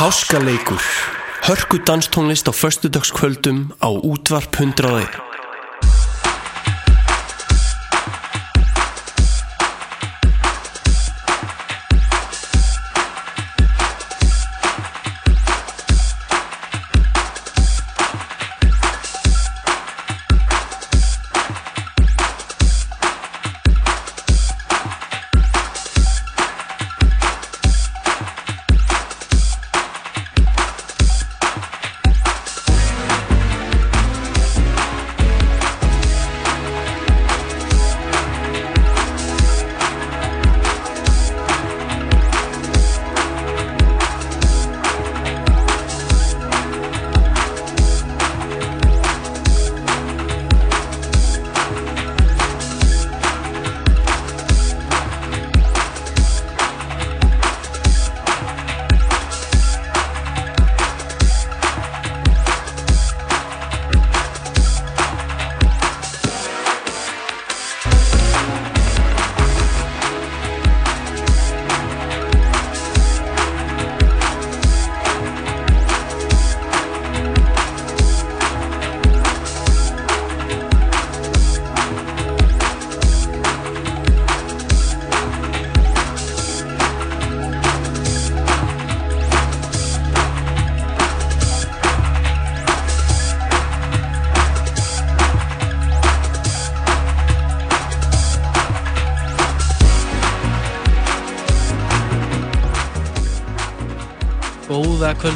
Háskaleikur. Hörku danstónlist á förstudagskvöldum á útvarp 101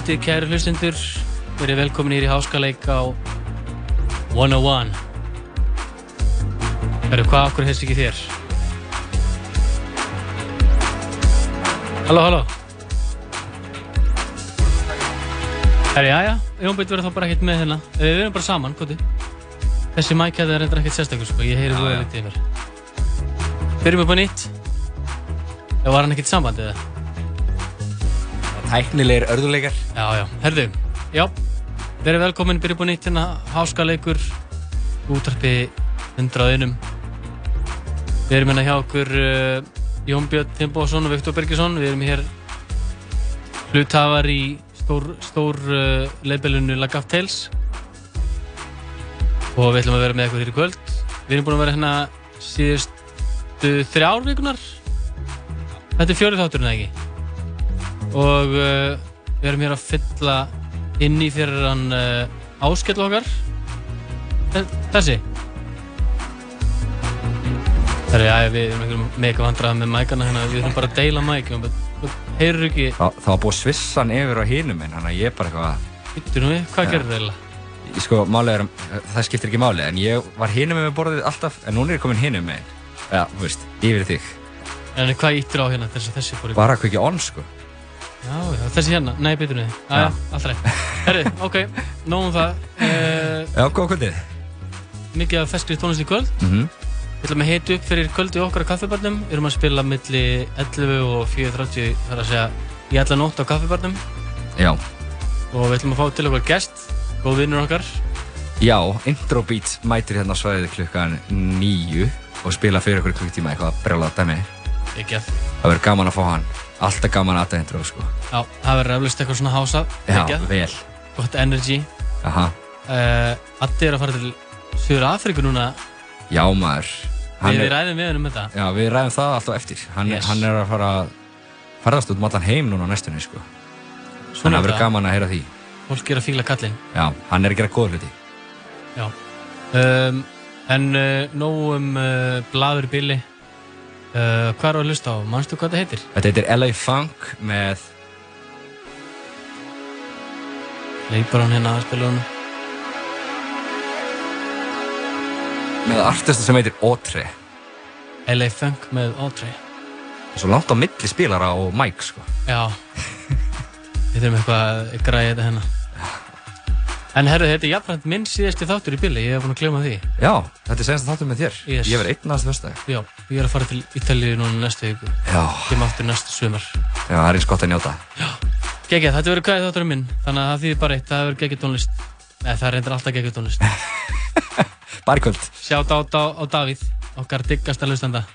kvöldi, kæru hlustundur. Verið velkomin hér í Háskaleik á 101. Verið hvað okkur hefst ekki þér? Halló, halló. Herri, já, já. Jónbjörn verður þá bara ekkert með hérna. Við verðum bara saman, kvöldi. Þessi mækjaði er reyndar ekkert sérstaklega, sko. Ég heyri þú eða litið yfir. Byrjum upp á nýtt. Já, var hann ekkert samband eða? Tæknilegir örðuleikar. Já, já. Herðu, já. Verið velkomin, byrjum búin nýtt hérna, háskaleikur, útarpi 101. Við erum hérna hjá okkur uh, Jón Björn Timbósson og Viktor Bergesson. Við erum hér hluthafar í stór, stór uh, leibelunu Lagaf Tales. Og við ætlum að vera með eitthvað þér í kvöld. Við erum búin að vera hérna síðustu þrjár vikunar. Þetta er fjórið þátturinn, ekki? og uh, við erum hér að fylla inn í fyrir hann uh, áskell okkar. Þessi. Það er já við erum mega vandrað með mækana hérna. Við erum bara að deila mæk heyrur ekki Þa, það var búið svissan yfir á hínum en ég er bara eitthvað Vittur nú við, hvað ja. gerir það eiginlega? Sko, er, það skiptir ekki máli en ég var hínum með borðið alltaf en núna er ég komin hínum með ja, þú veist, yfir þig. En hvað íttir á hérna þess að þessi fór í Bara ekki on sko Já, já, þessi hérna, nei, betur niður. Já, alltaf rétt. Herri, ok, nógum það. Uh, já, góða kvöldið. Mikið af feskri tónlist í kvöld. Mm -hmm. Við ætlum að heita upp fyrir kvöldi okkar á kaffibarnum. Við erum að spila millir 11 og 4.30, þar að segja, í alla nótt á kaffibarnum. Já. Og við ætlum að fá til okkar gest, góð vinnur okkar. Já, Introbeat mætir hérna á svæðið klukkan 9 og spila fyrir okkur klukktíma eitthvað brjálað dæmi. Ekki að. Það verður gaman að fá hann. Alltaf gaman að það intro, sko. Já, það verður eflust eitthvað svona hása. Já, vel. Gott energy. Aha. Uh, Addi er að fara til Sjóður Afríku núna. Já, maður. Hann við er, ræðum við hennum um þetta. Já, við ræðum það alltaf eftir. Hann, yes. hann er að fara að ferðast út um allan heim núna á næstunni, sko. Svona Þannig að það verður gaman að heyra því. Fólk er að fíla kallin. Já, hann er að gera góð hluti. Já. Um, en uh, nóg um uh, bladur í billi. Uh, hvað er það að hlusta á? Mannstu hvað þetta heitir? Þetta heitir LA Funk með... Leipar hann hérna að spila hann. Með artista sem heitir Otre. LA Funk með Otre. Svo langt á milli spilara og Mike, sko. Já. Við þurfum eitthvað að græða þetta hérna. En herru, þetta er jafnframt minn síðasti þáttur í bili, ég hef búin að glema því. Já, þetta er senast þáttur með þér. Yes. Ég verði einn næstu fyrstdag. Já, ég er að fara til Ítalíu núna næstu viku. Já. Kemur aftur næstu svömar. Já, það er eins gott að njóta. Já. Gekkið, þetta verður gæðið þátturinn minn, þannig að það þýðir bara eitt, það verður gekkið tónlist. Nei, það reyndir alltaf gekkið tónlist. bara kvöld. Sjátt á, á, á Davíð, okkar diggasta hlustanda.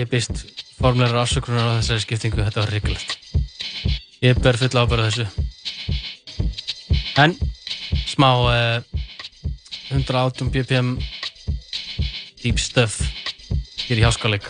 Ég byrst formulegar afsökunar á þessari skiptingu, þetta var ríkulegt. Ég ber full ábæra þessu. En, smá uh, 118 ppm deep stuff hér í háskaleg.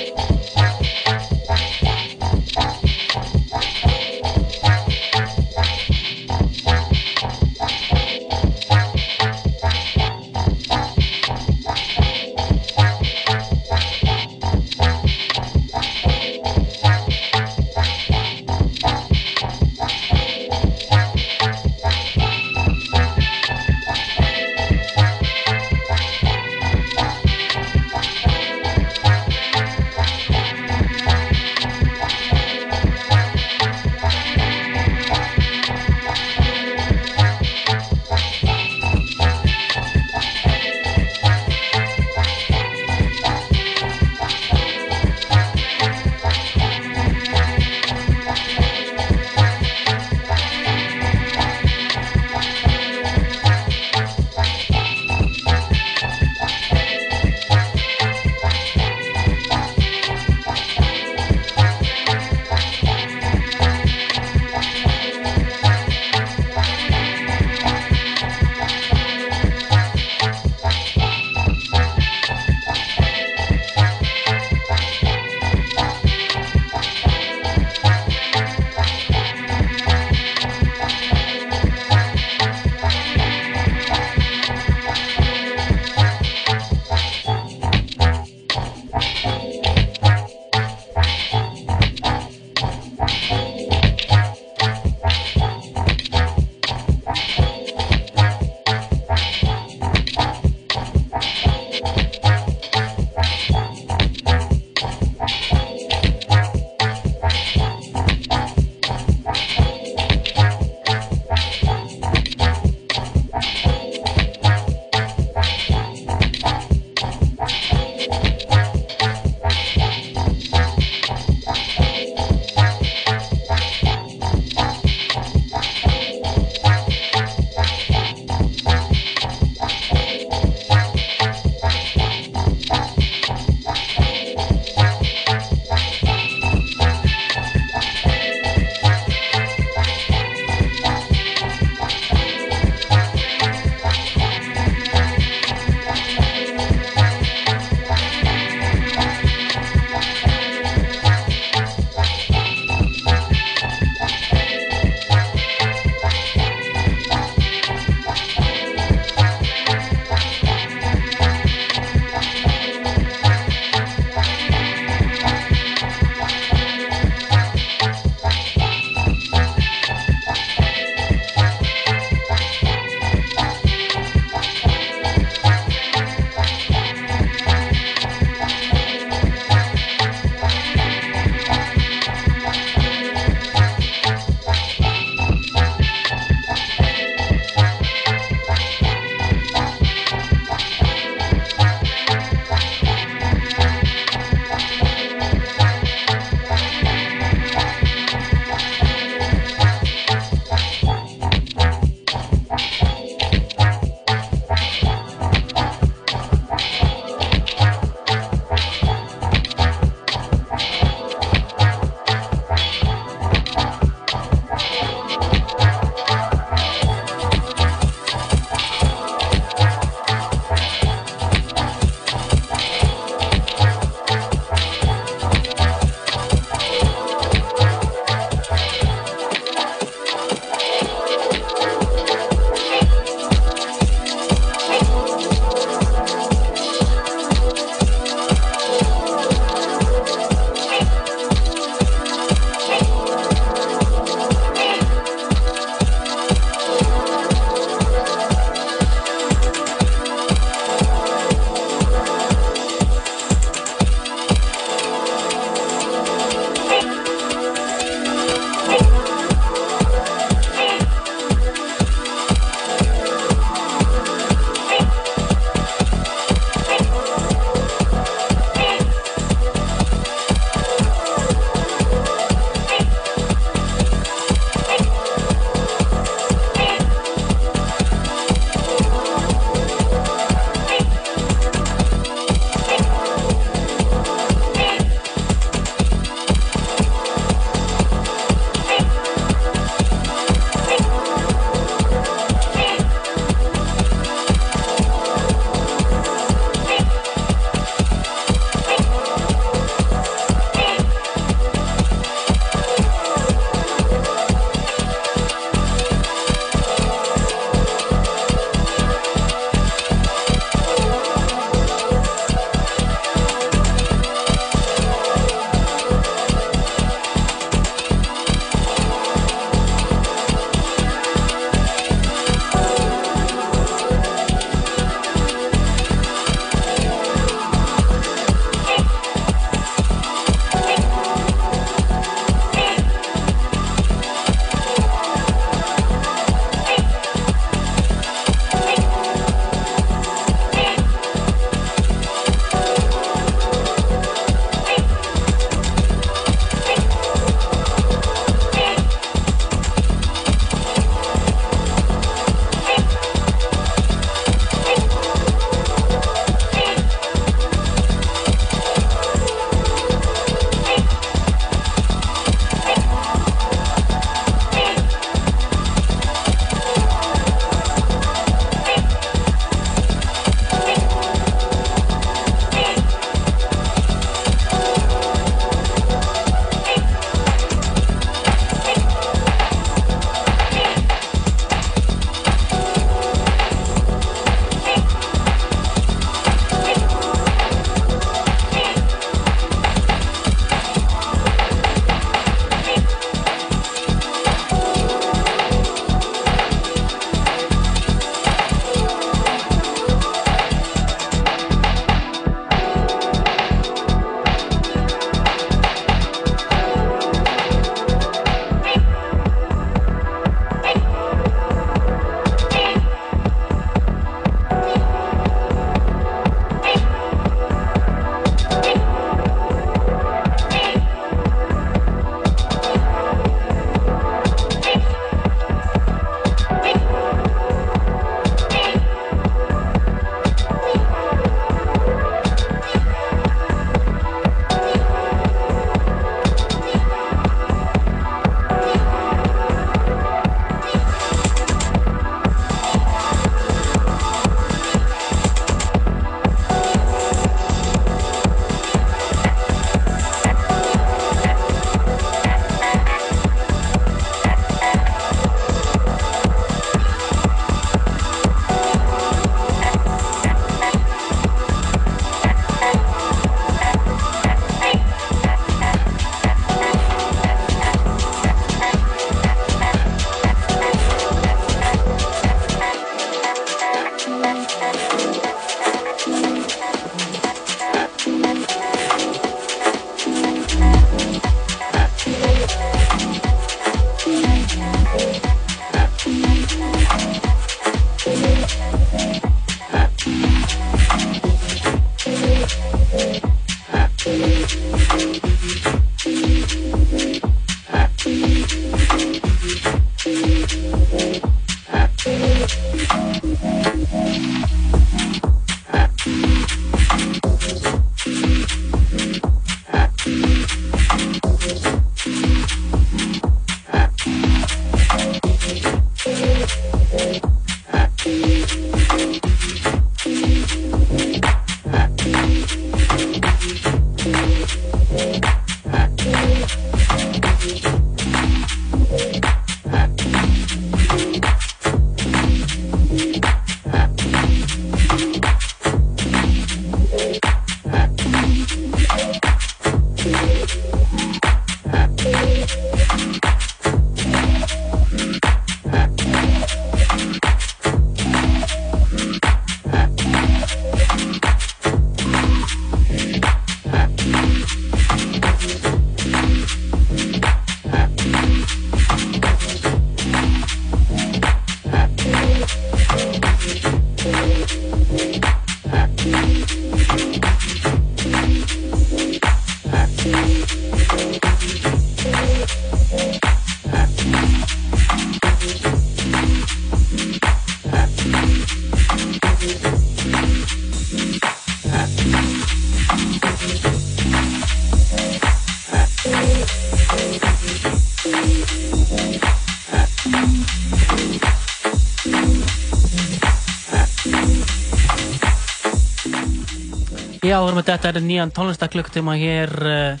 Já, við erum að þetta er nýjan tónlistaklukktíma hér uh,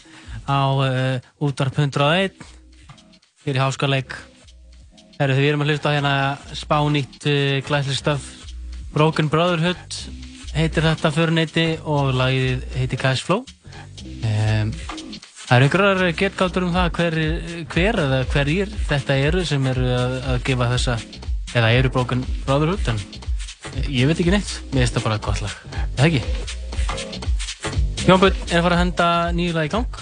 á uh, útvarp 101 hér í Háskaleik Þegar við erum að hlusta hérna spánýtt uh, glæsli stöf. Broken Brotherhood heitir þetta förneiti og lagið heitir Cash Flow. Um, Það eru einhverjar getgáttur um það hver, hver eða hverjir þetta eru sem eru að, að gefa þessa eða eru Broken Brotherhood en ég veit ekki neitt, mér finnst það bara gott lag, eða ekki? Jónbjörn er að fara að henda nýju lag í gang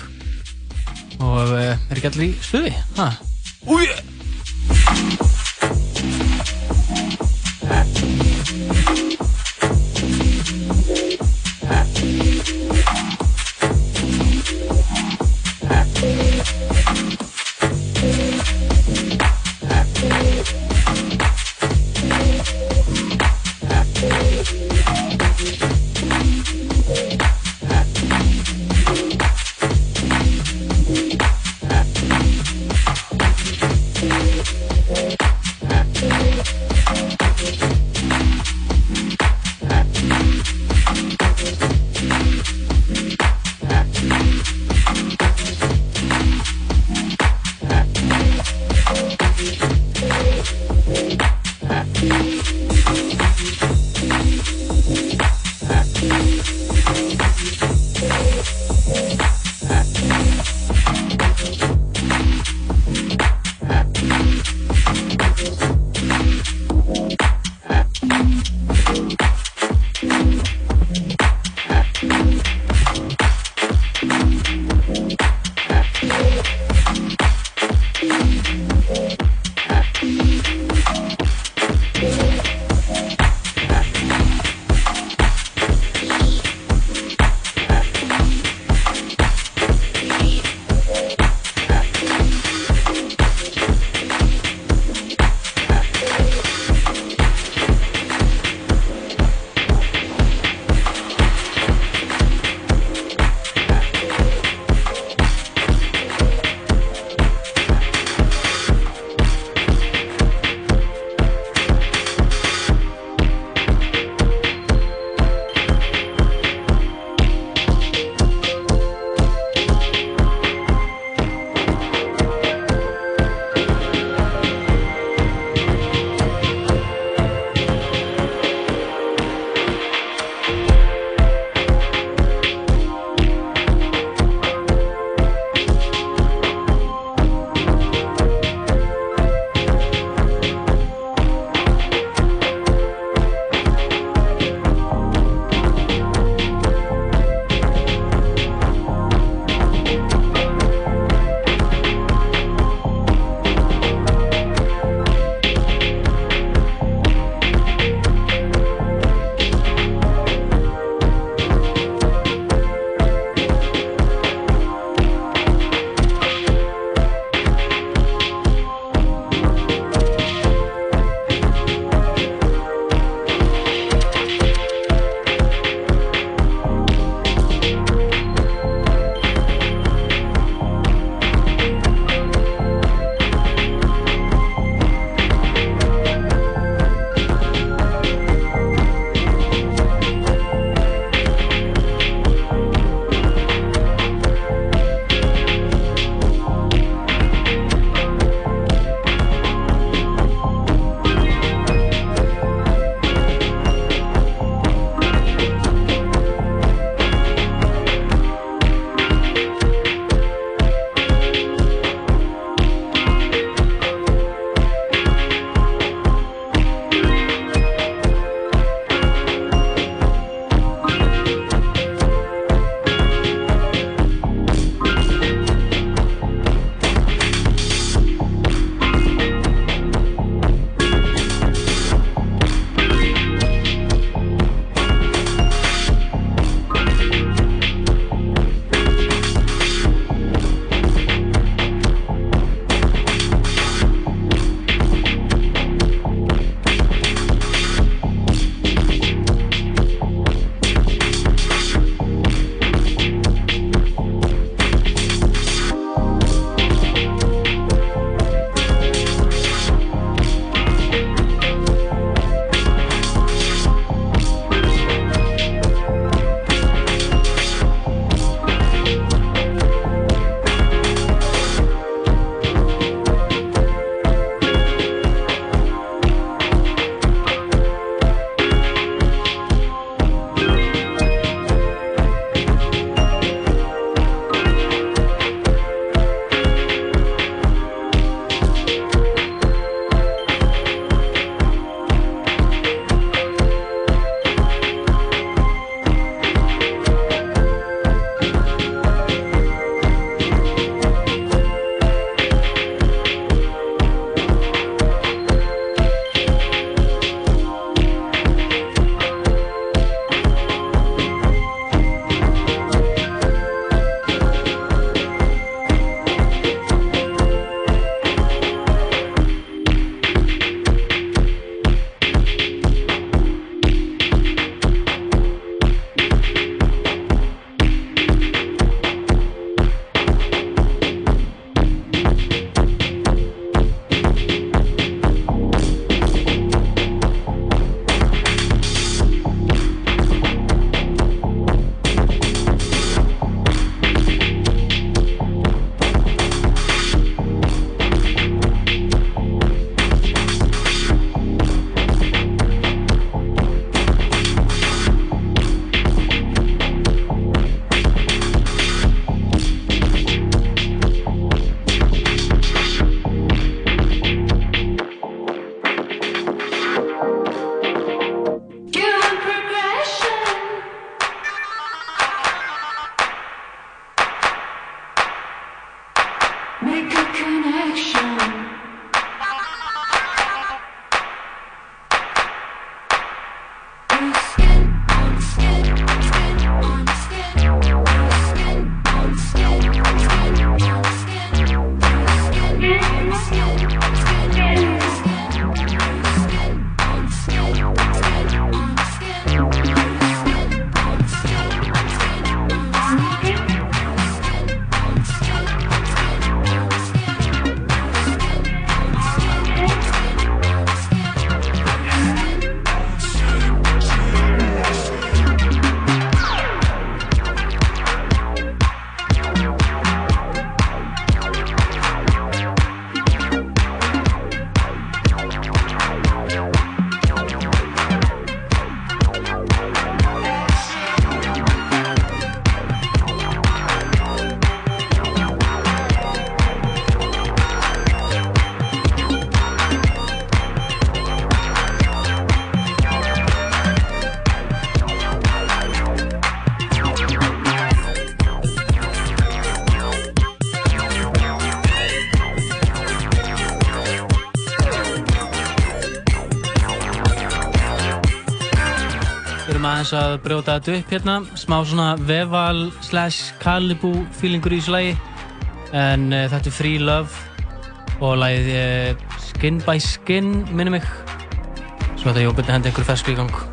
og uh, er ekki allir í stuði, hæ? Aðeins að brjóta þetta upp hérna. Smá svona Veval slash Kalibu feelingur í þessu lagi. En uh, þetta er Free Love og lagið uh, Skin by Skin minnum mig. Svo þetta ég óbyrði að henda ykkur fersku í gang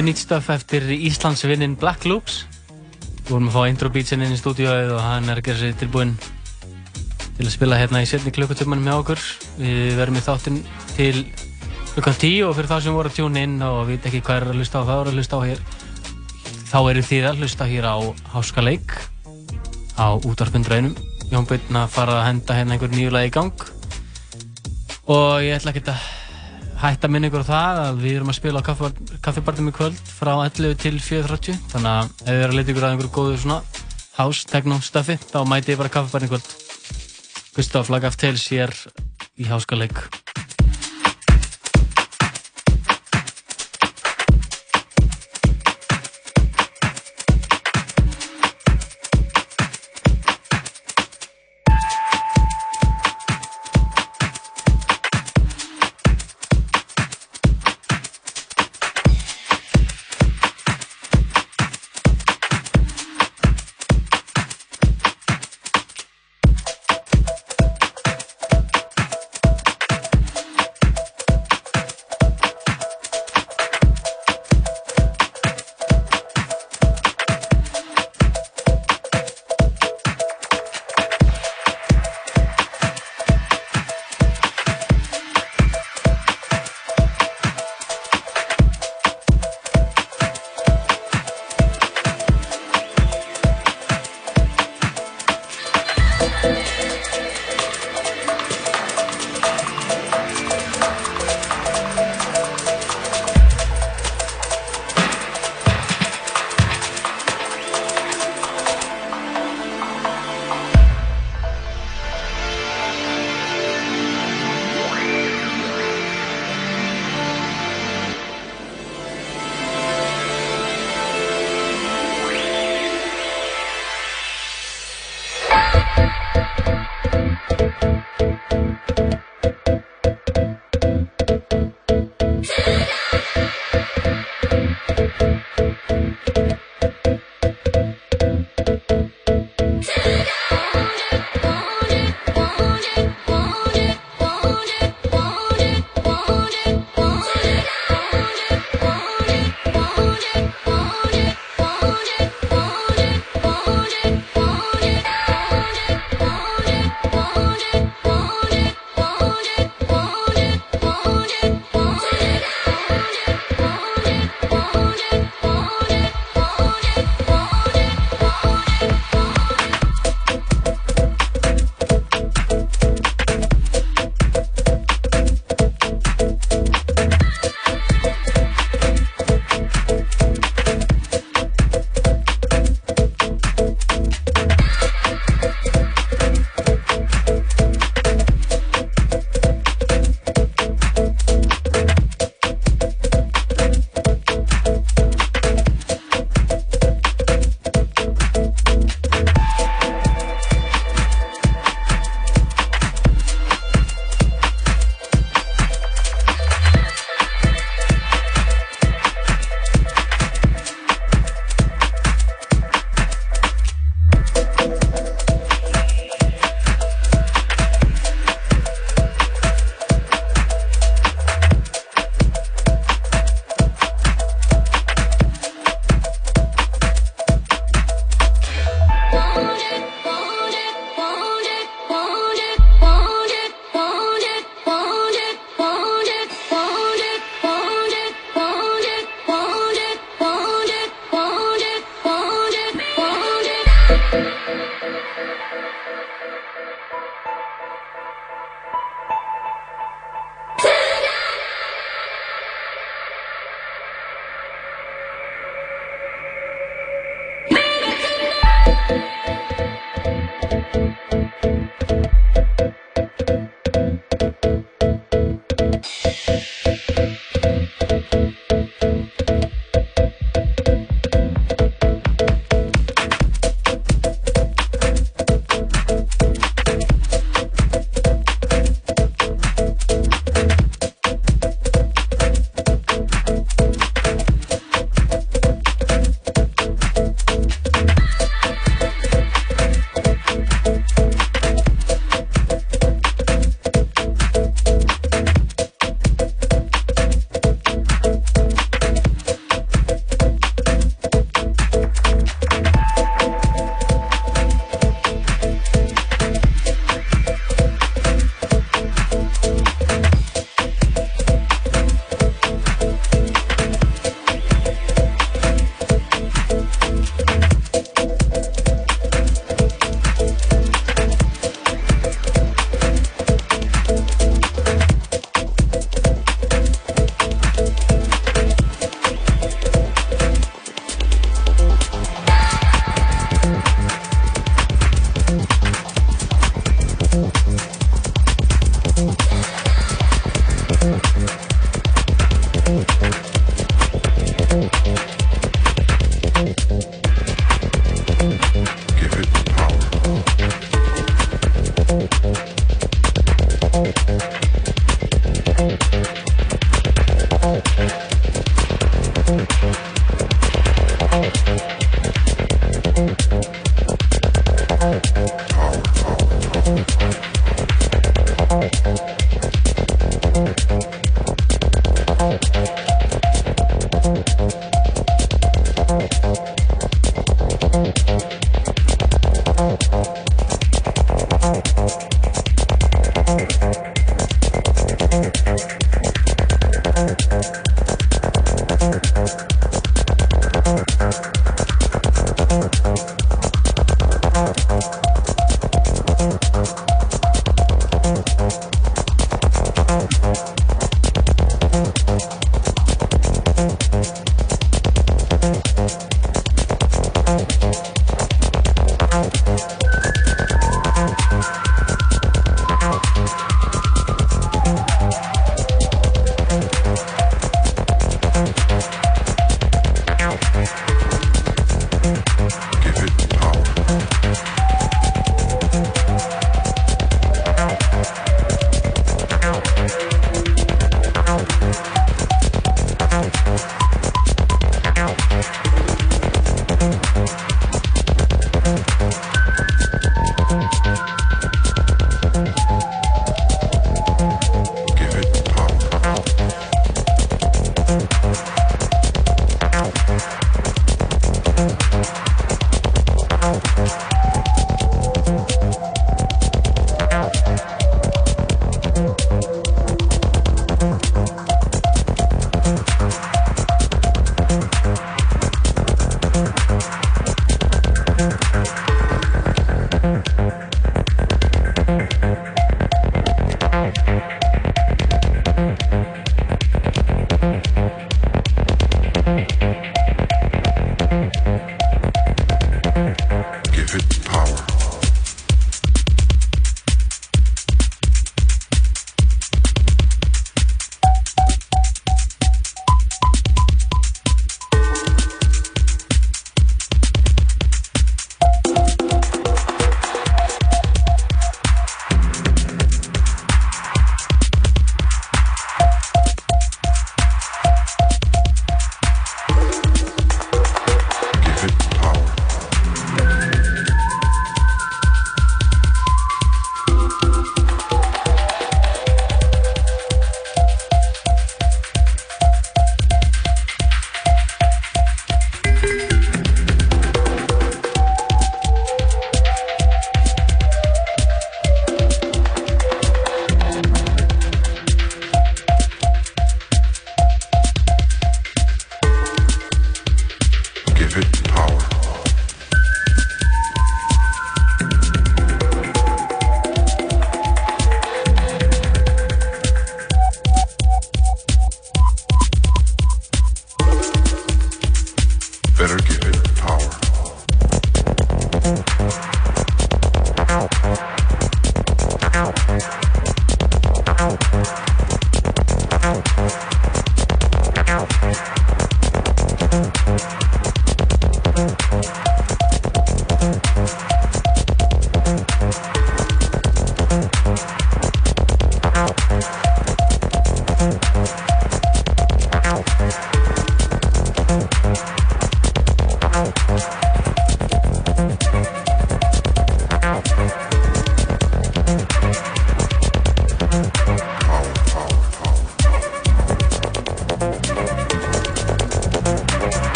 Þetta er nýtt stöf eftir Íslandsvinnin Black Loops. Við vorum að fá intro beatsin inn í stúdíóið og hann er að gera sér tilbúinn til að spila hérna í setni klukkutömanum með okkur. Við verðum í þáttinn til klukkan 10 og fyrir það sem voru að tjúna inn og veit ekki hvað er að hlusta á það er að hlusta á hér. Þá eru þið að hlusta hér á Háska Leik á útvarpundrænum. Jón Byrn að fara að henda hérna einhver nýju lagi í gang og ég ætla ekki að hætta að minna ykkur á það að við erum að spila á kaffibartum í kvöld frá 11 til 4.30 þannig að ef þið er að leta ykkur að einhverju góðu svona house, techno stuffi þá mæti ég bara kaffibartum í kvöld. Gustaf Lagaf Tales hér í Háskaleik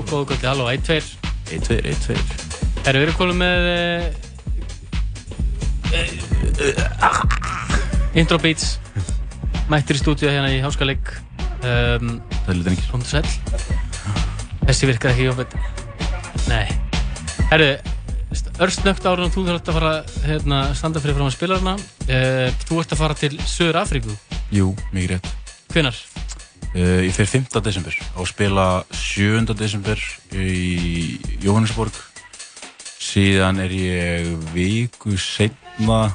Góðu kvöldi, halló, 1-2 1-2, 1-2 Erum við komið með uh, Intro Beats. Mættir í stúdíu hérna í Háskaleg um, Það er litið engil Róndur Sæl Þessi virkaði ekki jófnveit Nei. Herru, örstnögt árið og þú þarf að fara hérna, standa fyrir fram að spila hérna uh, Þú ert að fara til Söður Afríku Jú, mikið rétt. Hvenar? Uh, ég fer 5. desember og spila 7. desember í Jóhannesborg síðan er ég viku setna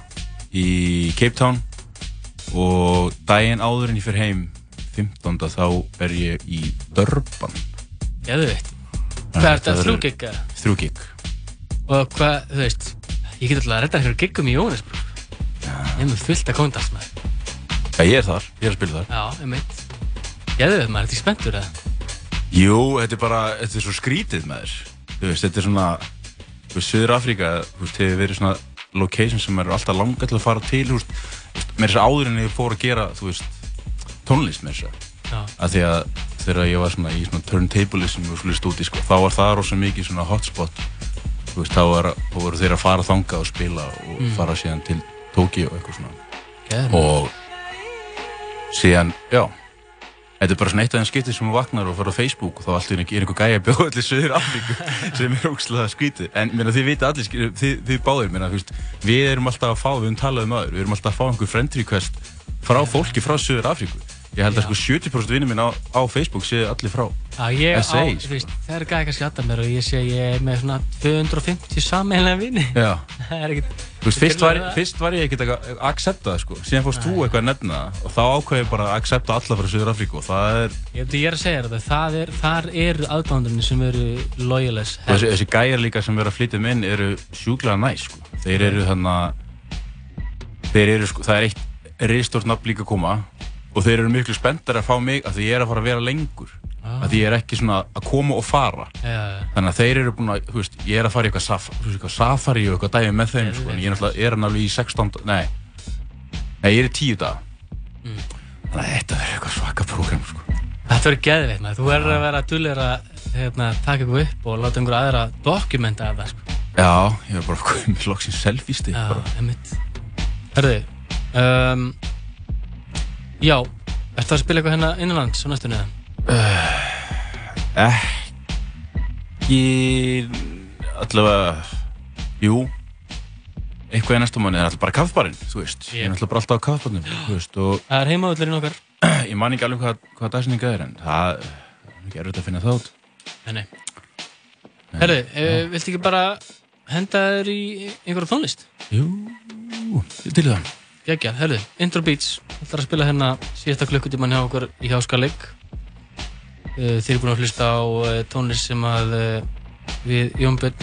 í Cape Town og daginn áður en ég fer heim 15. þá er ég í Durban Gæðu veit Hvað er þetta? Þrjúgigg? Þrjúgigg Og hvað, þú veist ég get alltaf að redda einhverju giggum í Jóhannesborg Ég er með fullt að kontast með Já, ég er þar, ég er að spila þar Já, ég meit Gæðu veit maður, er þetta spenntur eða? Jú, þetta er bara, þetta er svo skrítið með þér. Þú veist, þetta er svona Þú veist, Suður Afríka, þú veist, hefur verið svona location sem eru alltaf langa til að fara til, þú veist með þess að áður en ég fór að gera, þú veist tónlist með þess að að því að þegar ég var svona í svona turntablism og svona stúdi, sko, þá var það rosa mikið svona hotspot, þú veist, þá, var, voru þeir að fara að þanga og spila og mm. fara síðan til Tóki og eitthvað svona. Gæðum. og síðan, já Þetta er bara svona eitt af þeim skiptið sem hún vaknar og fyrir á Facebook og þá alltaf er einhver gæja bjóð allir söður Afríku sem er ógslag skvítið. En mér, þið vita allir, þið, þið báðir, mér, við erum alltaf að fá, við erum talað um aður, við erum alltaf að fá einhver friend request frá fólki frá söður Afríku. Ég held að sko 70% vinnum minn á, á Facebook séu allir frá Já, ég SA. Á, sko. veist, það er gæði kannski aðtað mér og ég sé ég er með svona 250 sammeillega vinni. Já. það er ekkert... Þú veist, fyrst var, fyrst var ég ekkert að accepta það sko, síðan fórst þú eitthvað að nefna það og þá ákvæði ég bara að accepta alla frá Söður Afríku og það er... Ég, ég er að segja þetta, það er, þar eru aðdándurinn sem eru loyalist. Þessi, þessi gæjar líka sem eru að flytja minn eru sjúklega næ sko, þeir eru þannig, þeir eru sko, það er eitt reystort nafn líka að koma og þeir eru miklu spenntar að fá mig að því ég er að fara að vera lengur ah. að því ég er ekki svona að koma og fara ja, ja. þannig að þeir eru búin að, þú veist, ég er að fara í eitthvað, saf, eitthvað safari og eitthvað dæmi með þeim, sko, en ég er náttúrulega í 16, nei, nei, ég er í 10 dag mm. þannig að þetta verður eitthvað svaka program, sko. Þetta verður geðveit, þú verður að vera dullir að hérna, taka eitthvað upp og láta einhverja aðra dokumenta af það, sko. Já, ég er bara að koma með loksins selfie-stík. Já, ertu að spila eitthvað hérna innanlands á næstunni eða? Uh, ekki allavega jú. Eitthvað í næstum manni, það er alltaf bara kaffbarinn þú veist, yep. ég er alltaf bara alltaf á kaffbarnum þú veist, og Það er heimaðullurinn okkar. Ég man ekki alveg hvað, hvað dagsinninga er en það er ekki erfitt að finna það út. Nei, nei. Herri, eh, viltu ekki bara henda þér í einhverju tónlist? Jú, til það Gækja, herru, Intro Beats. Það ætlar að spila hérna síðasta klukkutíman hjá okkur í Háskaleg uh, Þeir eru búin að hlusta á uh, tónlist sem að uh, við Jónbjörn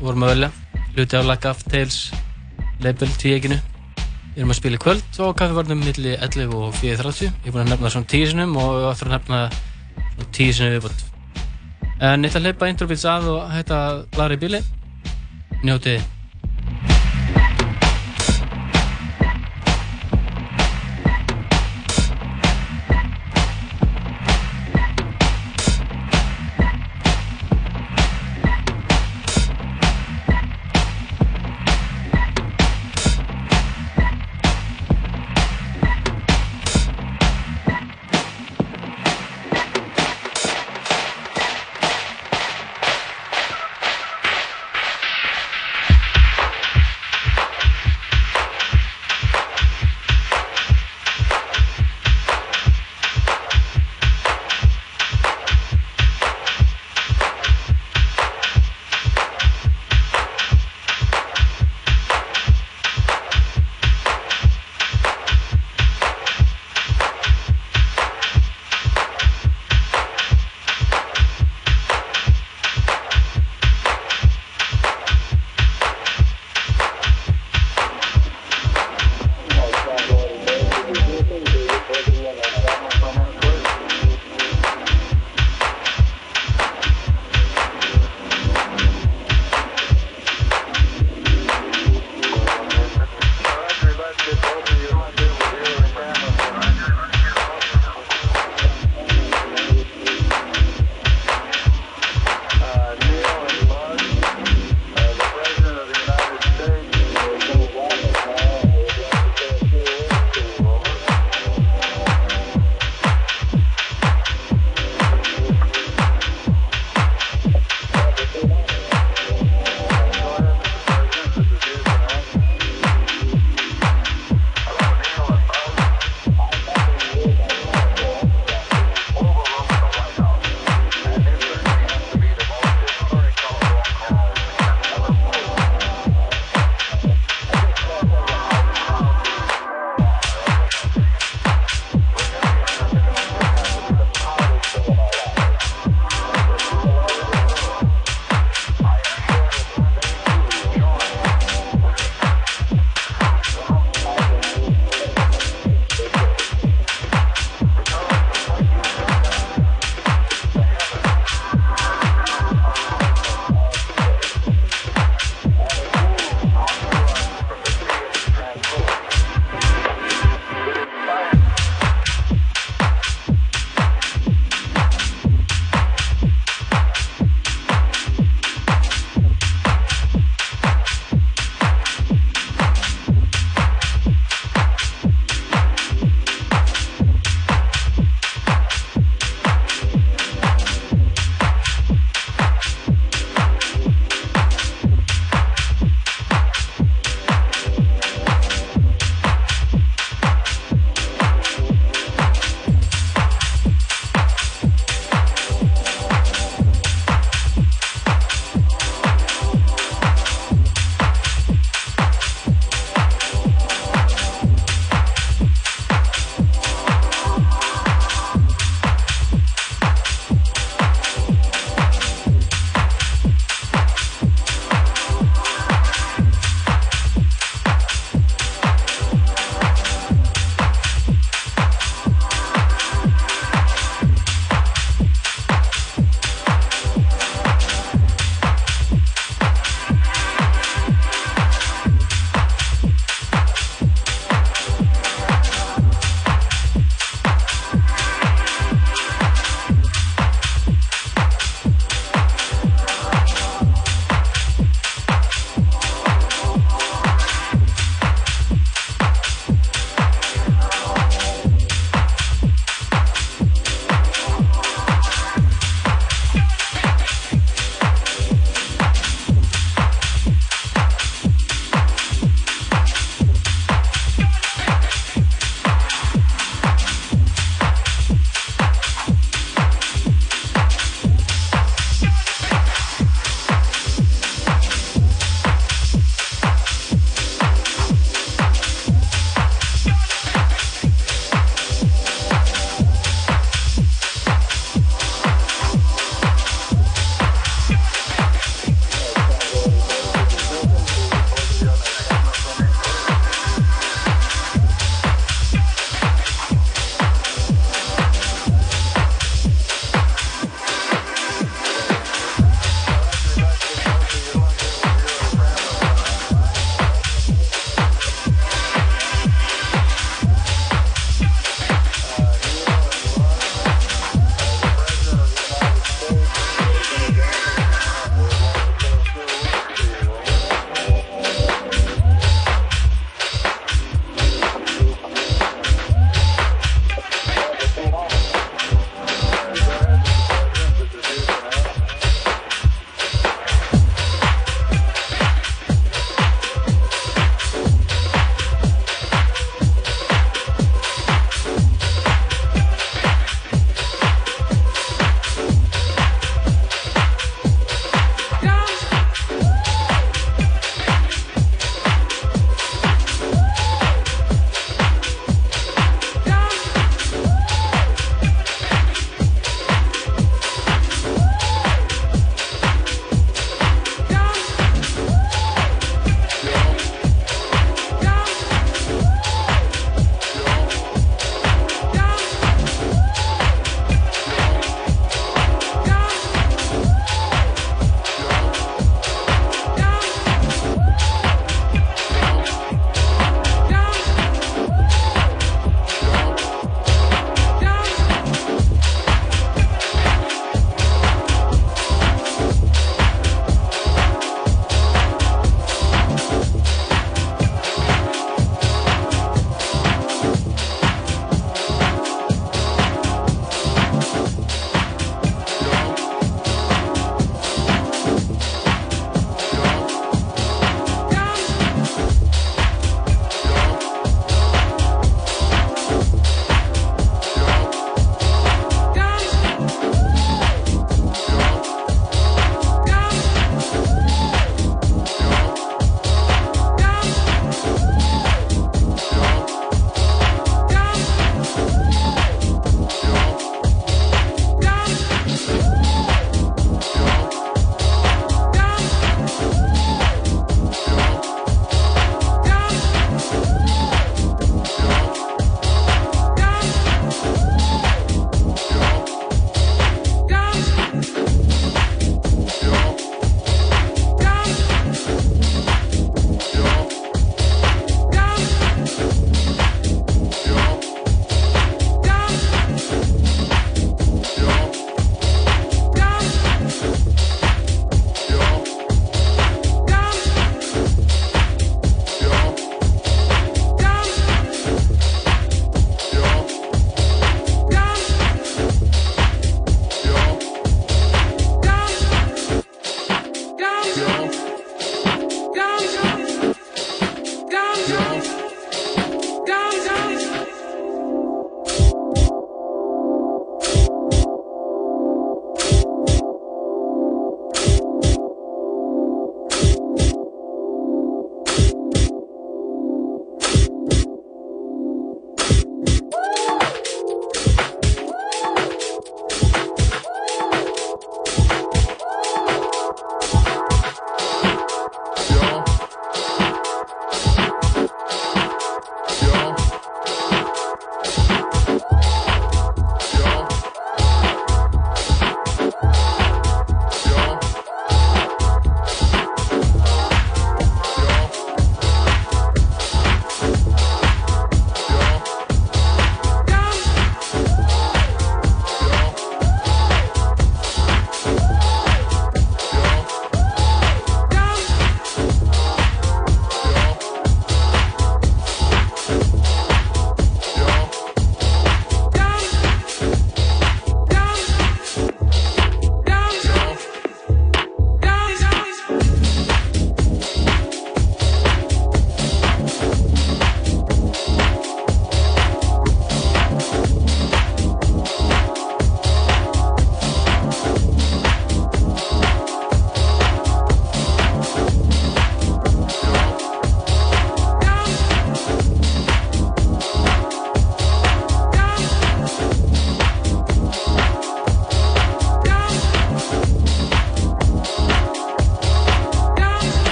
vorum að velja. Luti af Lack of Tales label tvíeginu Við erum að spila í kvöld og kaffivarnum millir 11 og 4.30 Ég er búin að nefna það svona tísinum og við ætlum að nefna svona tísinu viðbútt En ég ætla að leipa Intro Beats að og hætta að blara í bíli. Njótið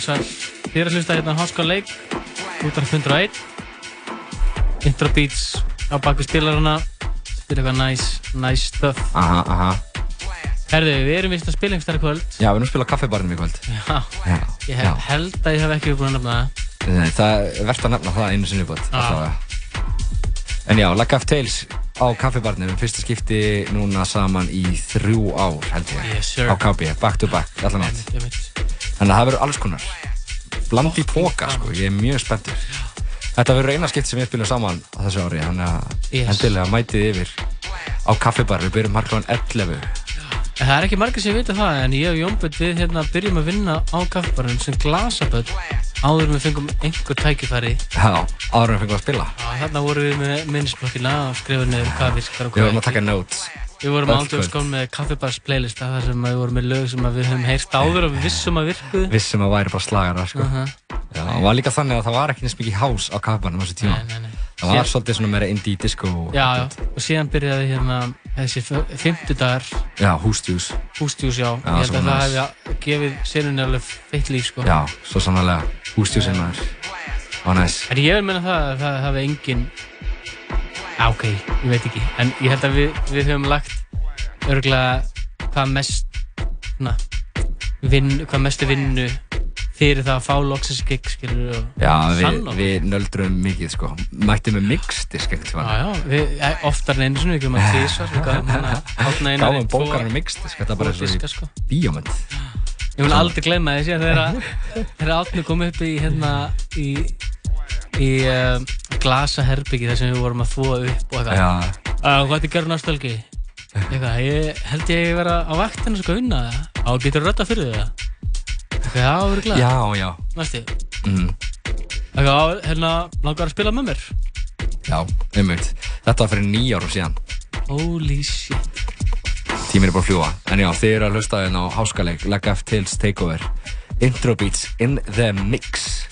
Já. Þið er að hlusta hérna Háskóla leik, útvarp 101. Intro beats á baku spilarana. Spila eitthvað nice, nice stuff. Aha, aha. Herðu, við erum vist að spila einhver starf í kvöld. Já, við erum að spila á kaffibarnum í kvöld. Já, Já, ég já. hef, held að ég hef ekki búin að nefna það. Nei, það er verðt að nefna það einu sinni búin. Ah. En já, Leg of Tales á kaffibarnum, fyrsta skipti núna saman í þrjú ár, held ég. Yes. Á KB, back to back, allan átt. Þannig að það verður alls konar. Bland í póka, sko, ég er mjög spenntur. Þetta verður eina skipt sem við spilum saman á þessu ári, þannig að Yes. endilega mætið yfir á kaffibar, við byrjum markaðan 11. En það er ekki margir sem vita það, en ég og Jónbjörn við hérna byrjum að vinna á kaffibarinn sem glasaböld áður við fengum einhver tækifæri. Já, áður við fengum að spila. Já, þarna vorum við með minnisblokkina og skrifum niður hvað virkar og Við hvað vorum að taka notes. Við vorum ándjóð kvöld. sko með kaffibars playlista þar sem við vorum með lög sem við höfum heyrt áður og við vissum að virkuðu. Vissum að væri bara slagarar, sko. Uh -huh. Já, það var líka þannig að það var ekki neins mikið hás á kaffibarnum á þessu tíma. Nei, nei, nei. Það var Síðan- svolítið svona meira indie disco. Já, já, og síðan byrjaði hérna þessi fimmtudagar Já, hústjús. hústjús, já. Já, ég held að það hefði gefið sérunni alveg feitt líf, sko. Já, svo sannlega. Á vil menna það engin Já, ok, ég veit ekki En ég held að við, við höfum lagt örgulega hvað mest na, vinn, hvað mestu vinnu fyrir það að fá loksins gig skilur og Já, við, og við nöldrum mikið, sko. Mættum við mixdisk ekkert Já, tíma. já, við, eh, oftar en við komum að tvísvar við gáðum Gáðum bókarinn mixdisk, þetta er bara eins og í sko. bíómynd. Ég mun aldrei glemma þessi þegar átni kom upp í hérna í, í uh, glasaherbyggi þar sem við vorum að þóa upp og eitthvað Já, Uh, hvað er gerð næstu helgi? Eitthvað, ég held ég vera á vaktinu unna það. Á, getur rötta fyrir það? Eitthvað, já, verður glæð. já, já. Næstu. Mm. Eitthvað, hérna, langar að spila með mér? Já, einmitt. Þetta var fyrir nýjárum síðan. Holy shit. Tíminn er bara að fljúa. En já, þið eru að hlusta hérna á háskaleik, Leg of Tales Takeover. Intro beats in the mix.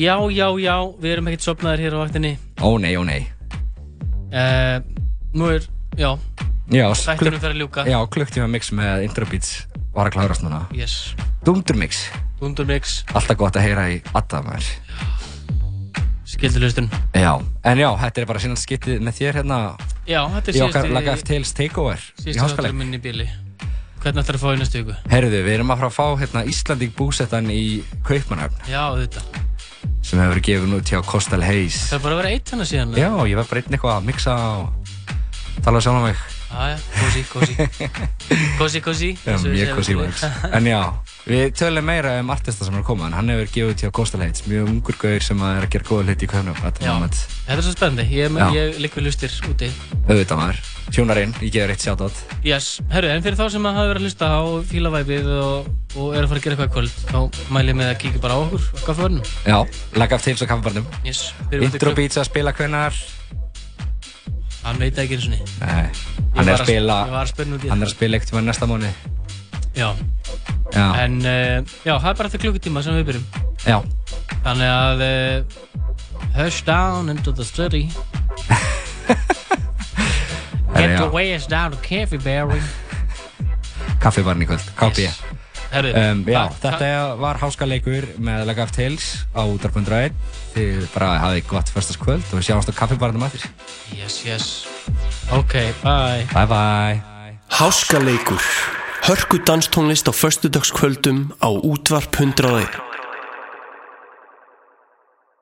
Já, já, já, við erum ekkert sopnaðir hér á vaktinni. Ó nei, ó nei. Uh, Nú er, já, Já, þættunum fer að ljúka. Já klukktíma mix með intro beats var að klárast núna. Yes, Dundur mix. Dundur Mix, Alltaf gott að heyra í Adda maður. Skildilustun. Já, en já, þetta er bara síðan skiptið með þér hérna. Já, þetta í er okkar síðasti Laga F Tales Takeover í Síðasti háskaleg þátturinn minn í bíli Hvernig ætlar að fá í næstu viku? Herðu, við erum að fara að fá hérna Íslandík búsettan í Kaupmannhöfn Já, þetta sem hefur verið gefin út hjá Kostal Hayes Það er bara að vera eitt hana síðan Já, ég var bara einn eitthvað að mixa og tala sjálf um mig Aja, kósi, kósi Kósi, kósi Já, mjög vibes. En já, við tölum meira um artista sem er að koma en hann hefur gefið út hjá Kostal Hayes mjög ungur gauður sem er að gera góða hluti í Kaupmannhöfn Já, Þetta er svo spennandi. Ég, ég ligg við lustir úti. Auðvitað maður. Tjónarinn, ég gefur eitt sjátt Yes, herru, en fyrir þá sem að hafa verið að hlusta á fílavæpið og, og er að fara að gera eitthvað í kvöld þá mæl ég með að kíkja bara á okkur á kaffevörnum Já, Laga F Tales og kaffibarnum Yes, Intro beats að spila hvenar Hann veit ekki eins og niður Nei, hann er að spila Hann er að spila eitt með næsta mánu Já, Já, en uh, já, það er bara þetta klukkutíma sem við byrjum. Já, Þannig að uh, Hush down into the city. Get your ways down to Cafeberry kaffibarn í kvöld. Herru, um, Já, það- þetta var háskaleikur með Lag of Tales á útarpundraðin Þið bara hafið gott förstaskvöld og við sjáumst á kaffibarnum aftur Yes, yes. Ok, bye. Bye bye. Háskaleikur. Hörku danstónlist á föstudagskvöldum á útvarp 101